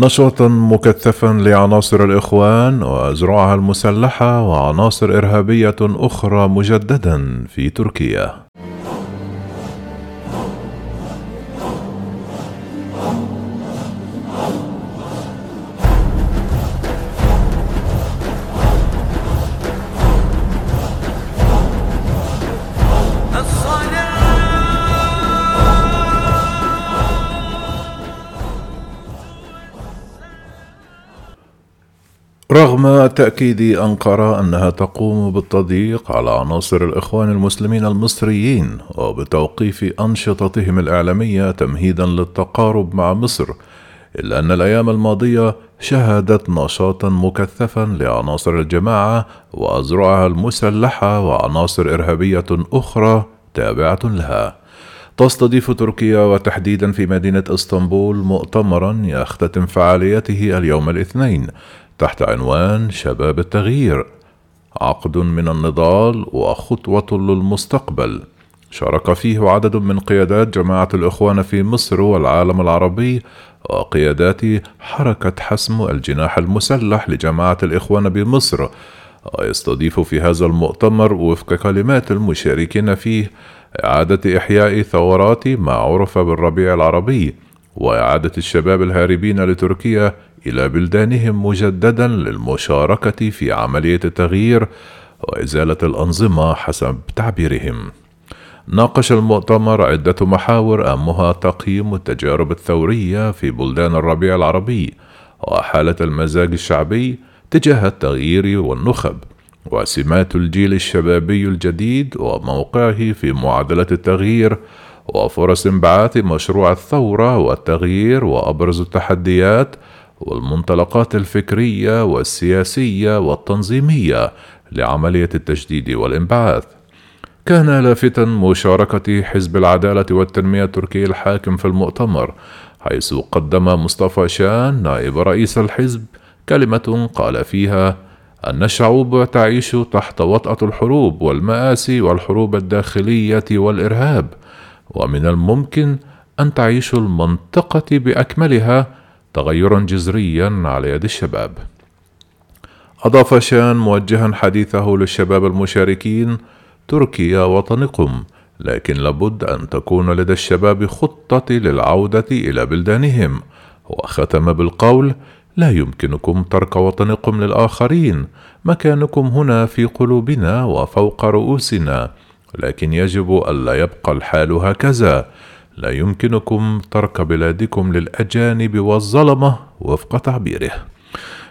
نشاطا مكثفا لعناصر الإخوان وأزرعها المسلحة وعناصر إرهابية أخرى مجددا في تركيا. رغم تأكيد أنقرة أنها تقوم بالتضييق على عناصر الإخوان المسلمين المصريين وبتوقيف أنشطتهم الإعلامية تمهيدا للتقارب مع مصر إلا أن الأيام الماضية شهدت نشاطا مكثفا لعناصر الجماعة وأزرعها المسلحة وعناصر إرهابية أخرى تابعة لها. تستضيف تركيا وتحديدا في مدينة إسطنبول مؤتمرا يختتم فعاليته اليوم الاثنين تحت عنوان شباب التغيير. عقد من النضال وخطوة للمستقبل. شارك فيه عدد من قيادات جماعة الإخوان في مصر والعالم العربي وقيادات حركة حسم الجناح المسلح لجماعة الإخوان بمصر. ويستضيف في هذا المؤتمر وفق كلمات المشاركين فيه إعادة إحياء ثورات ما عرف بالربيع العربي وإعادة الشباب الهاربين لتركيا إلى بلدانهم مجددا للمشاركة في عملية التغيير وإزالة الأنظمة حسب تعبيرهم. ناقش المؤتمر عدة محاور أهمها تقييم التجارب الثورية في بلدان الربيع العربي وحالة المزاج الشعبي تجاه التغيير والنخب وسمات الجيل الشبابي الجديد وموقعه في معادلة التغيير وفرص انبعاث مشروع الثورة والتغيير وأبرز التحديات والمنطلقات الفكرية والسياسية والتنظيمية لعملية التجديد والإنبعاث. كان لافتا مشاركة حزب العدالة والتنمية التركي الحاكم في المؤتمر حيث قدم مصطفى شان نائب رئيس الحزب كلمة قال فيها ان الشعوب تعيش تحت وطأة الحروب والمآسي والحروب الداخلية والإرهاب ومن الممكن أن تعيش المنطقة بأكملها تغيرا جذريا على يد الشباب. أضاف شان موجها حديثه للشباب المشاركين تركيا وطنكم لكن لابد أن تكون لدى الشباب خطة للعودة إلى بلدانهم. وختم بالقول لا يمكنكم ترك وطنكم للآخرين. مكانكم هنا في قلوبنا وفوق رؤوسنا. لكن يجب ألا يبقى الحال هكذا. لا يمكنكم ترك بلادكم للأجانب والظلمة وفق تعبيره.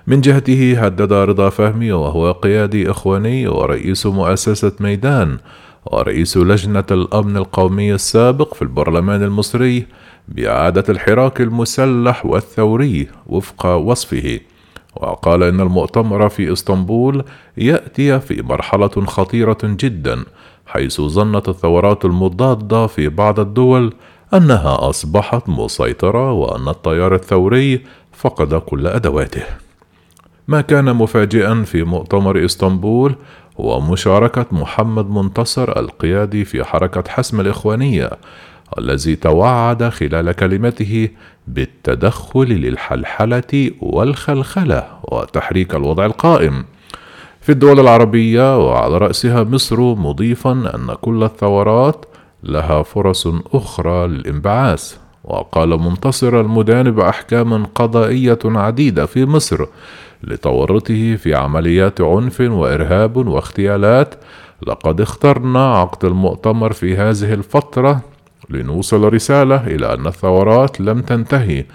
من جهته هدد رضا فهمي وهو قيادي إخواني ورئيس مؤسسة ميدان ورئيس لجنة الأمن القومي السابق في البرلمان المصري بإعادة الحراك المسلح والثوري وفق وصفه. وقال إن المؤتمر في إسطنبول يأتي في مرحلة خطيرة جدا حيث ظنت الثورات المضادة في بعض الدول أنها أصبحت مسيطرة وأن التيار الثوري فقد كل أدواته. ما كان مفاجئا في مؤتمر إسطنبول هو مشاركة محمد منتصر القيادي في حركة حسم الإخوانية الذي توعد خلال كلمته بالتدخل للحلحلة والخلخلة وتحريك الوضع القائم في الدول العربية وعلى رأسها مصر مضيفا أن كل الثورات لها فرص أخرى للانبعاث. وقال منتصر المدانب أحكاما قضائية عديدة في مصر لتورطه في عمليات عنف وإرهاب واغتيالات لقد اخترنا عقد المؤتمر في هذه الفترة لنوصل رسالة إلى أن الثورات لم تنتهي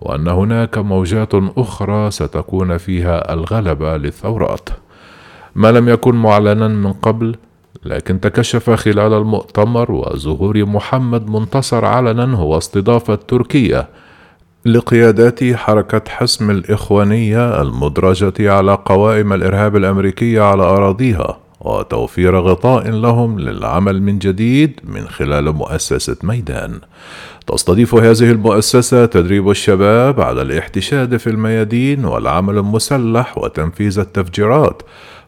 وأن هناك موجات أخرى ستكون فيها الغلبة للثورات. ما لم يكن معلنا من قبل لكن تكشف خلال المؤتمر وظهور محمد منتصر علنا هو استضافة تركيا لقيادات حركة حسم الإخوانية المدرجة على قوائم الإرهاب الأمريكية على أراضيها وتوفير غطاء لهم للعمل من جديد من خلال مؤسسة ميدان. تستضيف هذه المؤسسة تدريب الشباب على الاحتشاد في الميادين والعمل المسلح وتنفيذ التفجيرات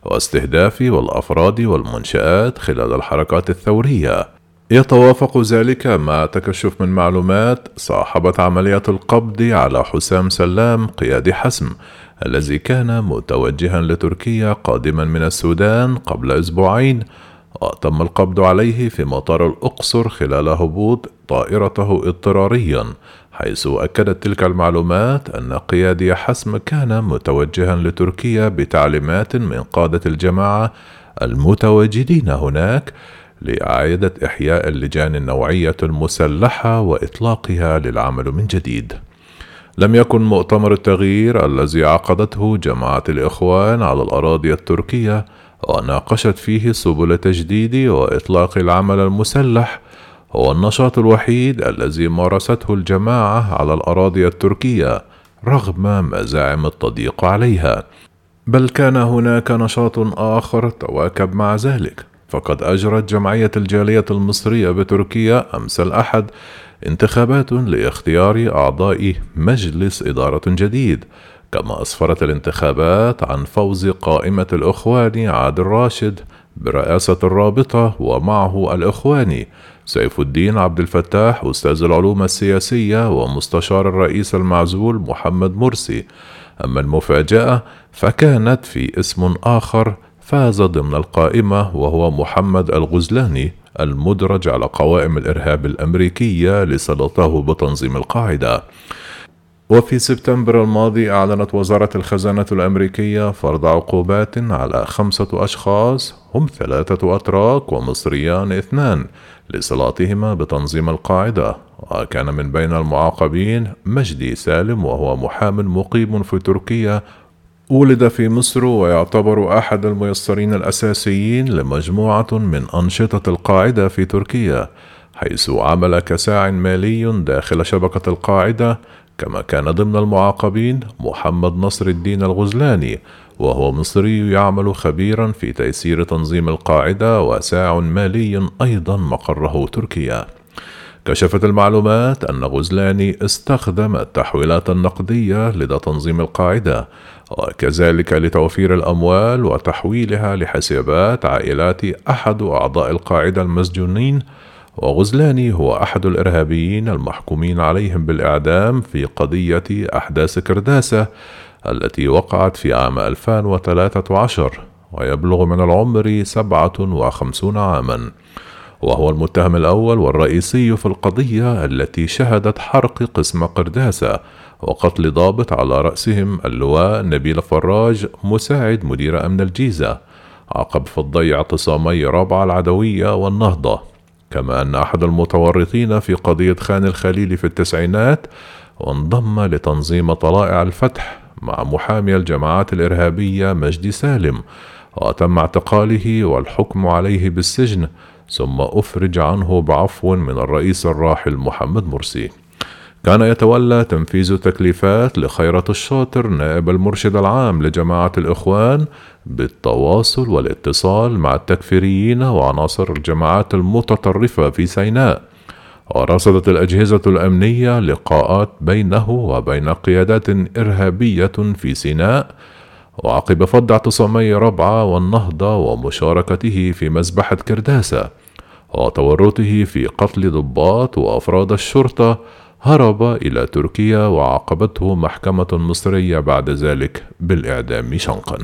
واستهداف والأفراد والمنشآت خلال الحركات الثورية. يتوافق ذلك مع تكشف من معلومات صاحبت عملية القبض على حسام سلام قيادي حسم الذي كان متوجها لتركيا قادما من السودان قبل أسبوعين. وتم القبض عليه في مطار الأقصر خلال هبوط طائرته اضطراريا حيث أكدت تلك المعلومات أن قيادي حسم كان متوجها لتركيا بتعليمات من قادة الجماعة المتواجدين هناك لإعادة إحياء اللجان النوعية المسلحة وإطلاقها للعمل من جديد. لم يكن مؤتمر التغيير الذي عقدته جماعة الإخوان على الأراضي التركية وناقشت فيه سبل تجديد وإطلاق العمل المسلح هو النشاط الوحيد الذي مارسته الجماعة على الأراضي التركية رغم مزاعم التضييق عليها. بل كان هناك نشاط آخر تواكب مع ذلك. فقد أجرت جمعية الجالية المصرية بتركيا أمس الأحد انتخابات لاختيار أعضاء مجلس إدارة جديد كما أسفرت الانتخابات عن فوز قائمة الإخوان عادل راشد برئاسة الرابطة ومعه الإخواني سيف الدين عبد الفتاح أستاذ العلوم السياسية ومستشار الرئيس المعزول محمد مرسي. أما المفاجأة فكانت في اسم آخر فاز ضمن القائمة وهو محمد الغزلاني المدرج على قوائم الإرهاب الأمريكية لصلته بتنظيم القاعدة. وفي سبتمبر الماضي أعلنت وزارة الخزانة الأمريكية فرض عقوبات على خمسة أشخاص هم ثلاثة أتراك ومصريان اثنان لصلاتهما بتنظيم القاعدة. وكان من بين المعاقبين مجدي سالم وهو محام مقيم في تركيا. ولد في مصر ويعتبر أحد الميسرين الأساسيين لمجموعة من أنشطة القاعدة في تركيا حيث عمل كساع مالي داخل شبكة القاعدة كما كان ضمن المعاقبين محمد نصر الدين الغزلاني وهو مصري يعمل خبيرا في تيسير تنظيم القاعدة وساع مالي أيضا مقره تركيا. كشفت المعلومات أن غزلاني استخدم التحويلات النقدية لدى تنظيم القاعدة وكذلك لتوفير الأموال وتحويلها لحسابات عائلات أحد أعضاء القاعدة المسجونين وغزلاني هو أحد الإرهابيين المحكومين عليهم بالإعدام في قضية أحداث كرداسة التي وقعت في عام 2013 ويبلغ من العمر 57 عاما. وهو المتهم الأول والرئيسي في القضية التي شهدت حرق قسم قرداسة وقتل ضابط على رأسهم اللواء نبيل فراج مساعد مدير أمن الجيزة عقب فضي اعتصامي رابعة العدوية والنهضة. كما أن أحد المتورطين في قضية خان الخليل في التسعينات وانضم لتنظيم طلائع الفتح مع محامي الجماعات الإرهابية مجدي سالم وتم اعتقاله والحكم عليه بالسجن ثم أفرج عنه بعفو من الرئيس الراحل محمد مرسي. كان يتولى تنفيذ تكليفات لخيرة الشاطر نائب المرشد العام لجماعة الإخوان بالتواصل والاتصال مع التكفيريين وعناصر الجماعات المتطرفة في سيناء. ورصدت الأجهزة الأمنية لقاءات بينه وبين قيادات إرهابية في سيناء. وعقب فض اعتصامي ربعة والنهضة ومشاركته في مذبحة كرداسة وتورطه في قتل ضباط وأفراد الشرطة هرب إلى تركيا وعاقبته محكمة مصرية بعد ذلك بالإعدام شنقا.